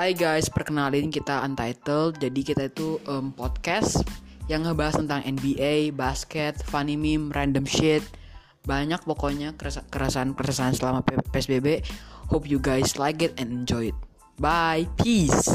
Hai guys, perkenalin kita Untitled. Jadi kita itu um, podcast yang ngebahas tentang NBA, basket, funny meme, random shit. Banyak pokoknya keresahan-keresahan selama PSBB. Hope you guys like it and enjoy it. Bye, peace.